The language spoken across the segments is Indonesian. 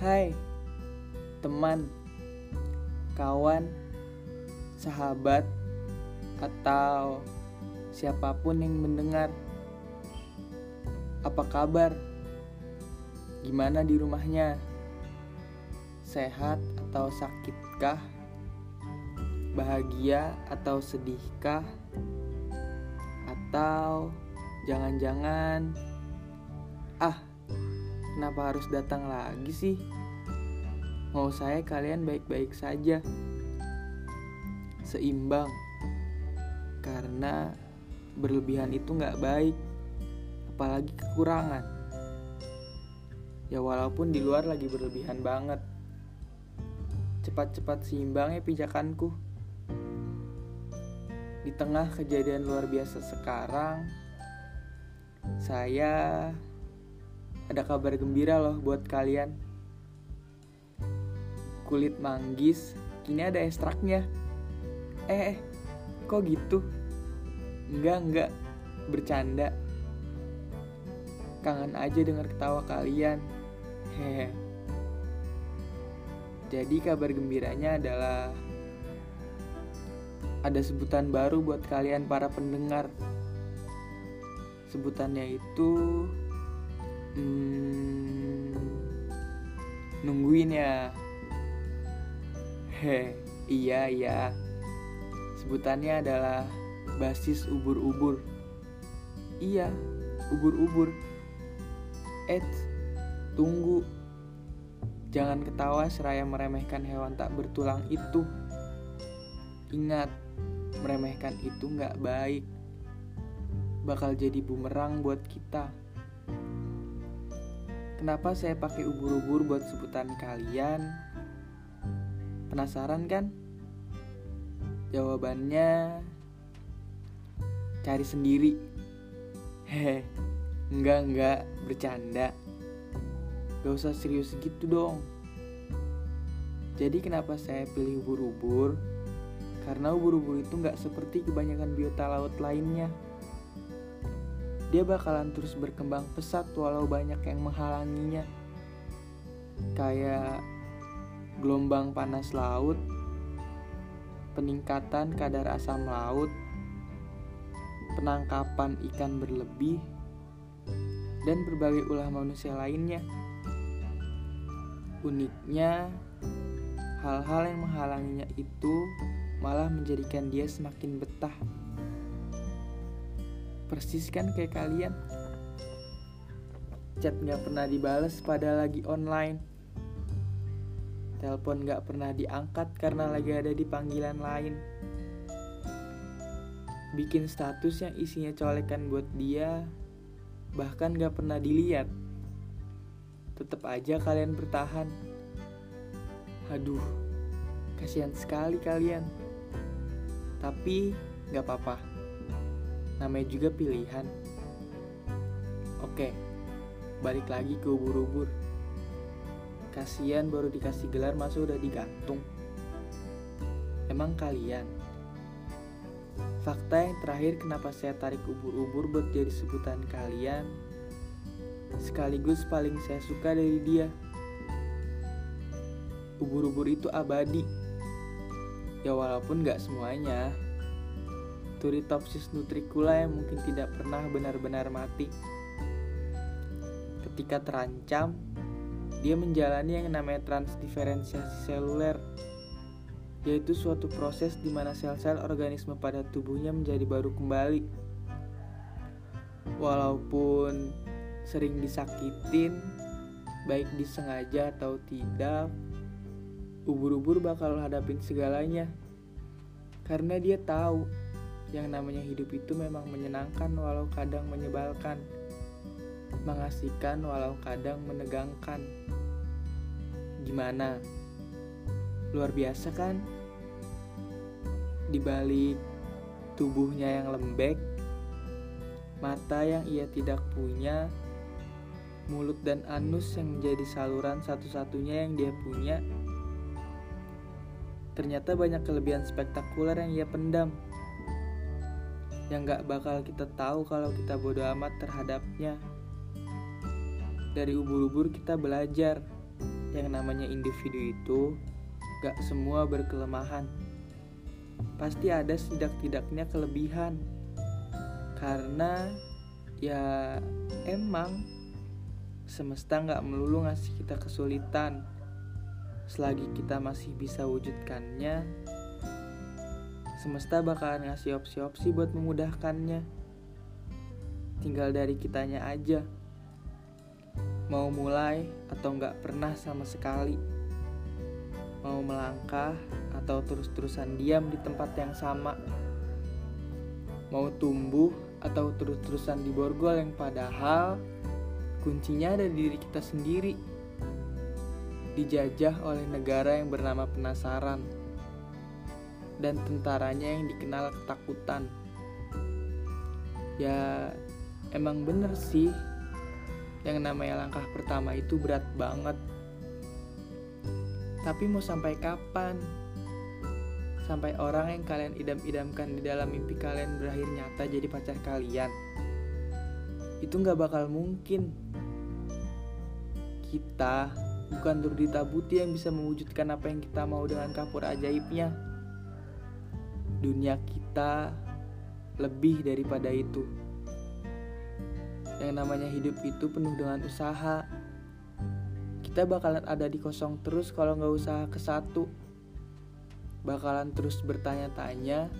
Hai, teman, kawan, sahabat, atau siapa pun yang mendengar. Apa kabar? Gimana di rumahnya? Sehat atau sakitkah? Bahagia atau sedihkah? Atau jangan-jangan ah Kenapa harus datang lagi sih? Mau saya kalian baik-baik saja. Seimbang. Karena berlebihan itu nggak baik. Apalagi kekurangan. Ya walaupun di luar lagi berlebihan banget. Cepat-cepat seimbang ya pijakanku. Di tengah kejadian luar biasa sekarang, saya ada kabar gembira loh buat kalian. Kulit manggis kini ada ekstraknya. Eh, eh, kok gitu? Enggak, enggak, bercanda. Kangen aja denger ketawa kalian. Hehe. Jadi kabar gembiranya adalah ada sebutan baru buat kalian para pendengar. Sebutannya itu Hmm, nungguin ya. Iya iya. Sebutannya adalah basis ubur-ubur. Iya, ubur-ubur. Eh, tunggu. Jangan ketawa seraya meremehkan hewan tak bertulang itu. Ingat, meremehkan itu nggak baik. Bakal jadi bumerang buat kita. Kenapa saya pakai ubur-ubur buat sebutan kalian? Penasaran kan? Jawabannya cari sendiri. Hehe, enggak enggak bercanda. Gak usah serius gitu dong. Jadi kenapa saya pilih ubur-ubur? Karena ubur-ubur itu nggak seperti kebanyakan biota laut lainnya dia bakalan terus berkembang pesat walau banyak yang menghalanginya. Kayak gelombang panas laut, peningkatan kadar asam laut, penangkapan ikan berlebih, dan berbagai ulah manusia lainnya. Uniknya, hal-hal yang menghalanginya itu malah menjadikan dia semakin betah. Persis kan kayak kalian? Chat nggak pernah dibales pada lagi online telepon nggak pernah diangkat karena lagi ada di panggilan lain. Bikin status yang isinya colekan buat dia bahkan gak pernah dilihat. Tetap aja kalian bertahan. Aduh kasihan sekali kalian. Tapi gak apa-apa. Namanya juga pilihan. Oke, balik lagi ke ubur-ubur. Kasian baru dikasih gelar masa udah digantung. Emang kalian? Fakta yang terakhir kenapa saya tarik ubur-ubur buat jadi sebutan kalian sekaligus paling saya suka dari dia. Ubur-ubur itu abadi. Ya walaupun gak semuanya, Turritopsis nutricula yang mungkin tidak pernah benar-benar mati. Ketika terancam, dia menjalani yang namanya transdiferensiasi seluler, yaitu suatu proses di mana sel-sel organisme pada tubuhnya menjadi baru kembali. Walaupun sering disakitin, baik disengaja atau tidak, ubur-ubur bakal hadapin segalanya. Karena dia tahu yang namanya hidup itu memang menyenangkan walau kadang menyebalkan, mengasihkan walau kadang menegangkan. Gimana? Luar biasa kan? Di balik tubuhnya yang lembek, mata yang ia tidak punya, mulut dan anus yang menjadi saluran satu-satunya yang dia punya. Ternyata banyak kelebihan spektakuler yang ia pendam yang gak bakal kita tahu kalau kita bodoh amat terhadapnya. Dari ubur-ubur kita belajar yang namanya individu itu gak semua berkelemahan. Pasti ada setidak-tidaknya kelebihan. Karena ya emang semesta gak melulu ngasih kita kesulitan. Selagi kita masih bisa wujudkannya, semesta bakalan ngasih opsi-opsi buat memudahkannya. Tinggal dari kitanya aja. Mau mulai atau nggak pernah sama sekali. Mau melangkah atau terus-terusan diam di tempat yang sama. Mau tumbuh atau terus-terusan di borgol yang padahal kuncinya ada di diri kita sendiri. Dijajah oleh negara yang bernama penasaran dan tentaranya yang dikenal ketakutan. Ya, emang bener sih, yang namanya langkah pertama itu berat banget. Tapi mau sampai kapan? Sampai orang yang kalian idam-idamkan di dalam mimpi kalian berakhir nyata jadi pacar kalian. Itu gak bakal mungkin. Kita bukan Durdita Buti yang bisa mewujudkan apa yang kita mau dengan kapur ajaibnya dunia kita lebih daripada itu. Yang namanya hidup itu penuh dengan usaha. Kita bakalan ada di kosong terus kalau nggak usaha ke satu. Bakalan terus bertanya-tanya,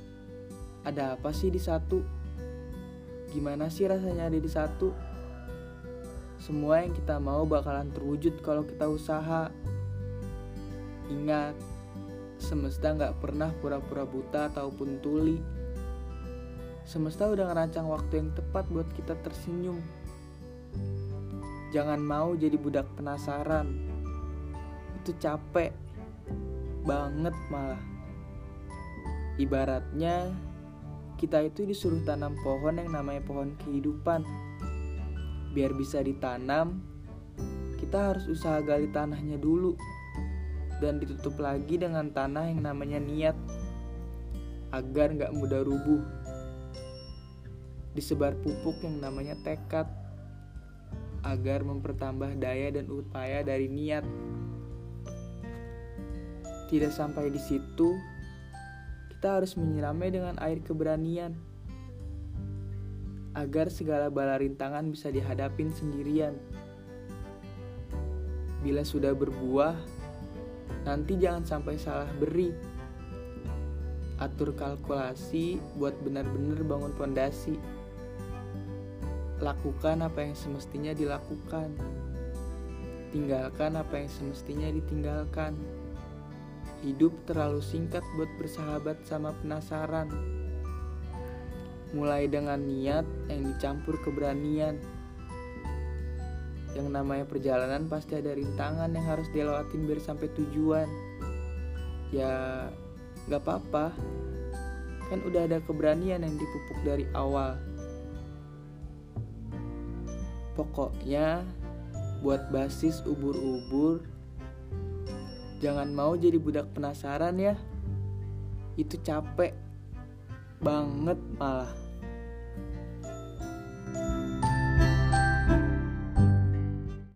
ada apa sih di satu? Gimana sih rasanya ada di satu? Semua yang kita mau bakalan terwujud kalau kita usaha. Ingat, Semesta gak pernah pura-pura buta ataupun tuli. Semesta udah ngerancang waktu yang tepat buat kita tersenyum. Jangan mau jadi budak penasaran. Itu capek banget malah. Ibaratnya kita itu disuruh tanam pohon yang namanya pohon kehidupan. Biar bisa ditanam, kita harus usaha gali tanahnya dulu dan ditutup lagi dengan tanah yang namanya niat agar nggak mudah rubuh. Disebar pupuk yang namanya tekad agar mempertambah daya dan upaya dari niat. Tidak sampai di situ, kita harus menyiramnya dengan air keberanian agar segala bala rintangan bisa dihadapin sendirian. Bila sudah berbuah, nanti jangan sampai salah beri. Atur kalkulasi buat benar-benar bangun fondasi. Lakukan apa yang semestinya dilakukan. Tinggalkan apa yang semestinya ditinggalkan. Hidup terlalu singkat buat bersahabat sama penasaran. Mulai dengan niat yang dicampur keberanian yang namanya perjalanan pasti ada rintangan yang harus dilewatin biar sampai tujuan ya nggak apa-apa kan udah ada keberanian yang dipupuk dari awal pokoknya buat basis ubur-ubur jangan mau jadi budak penasaran ya. Itu capek banget malah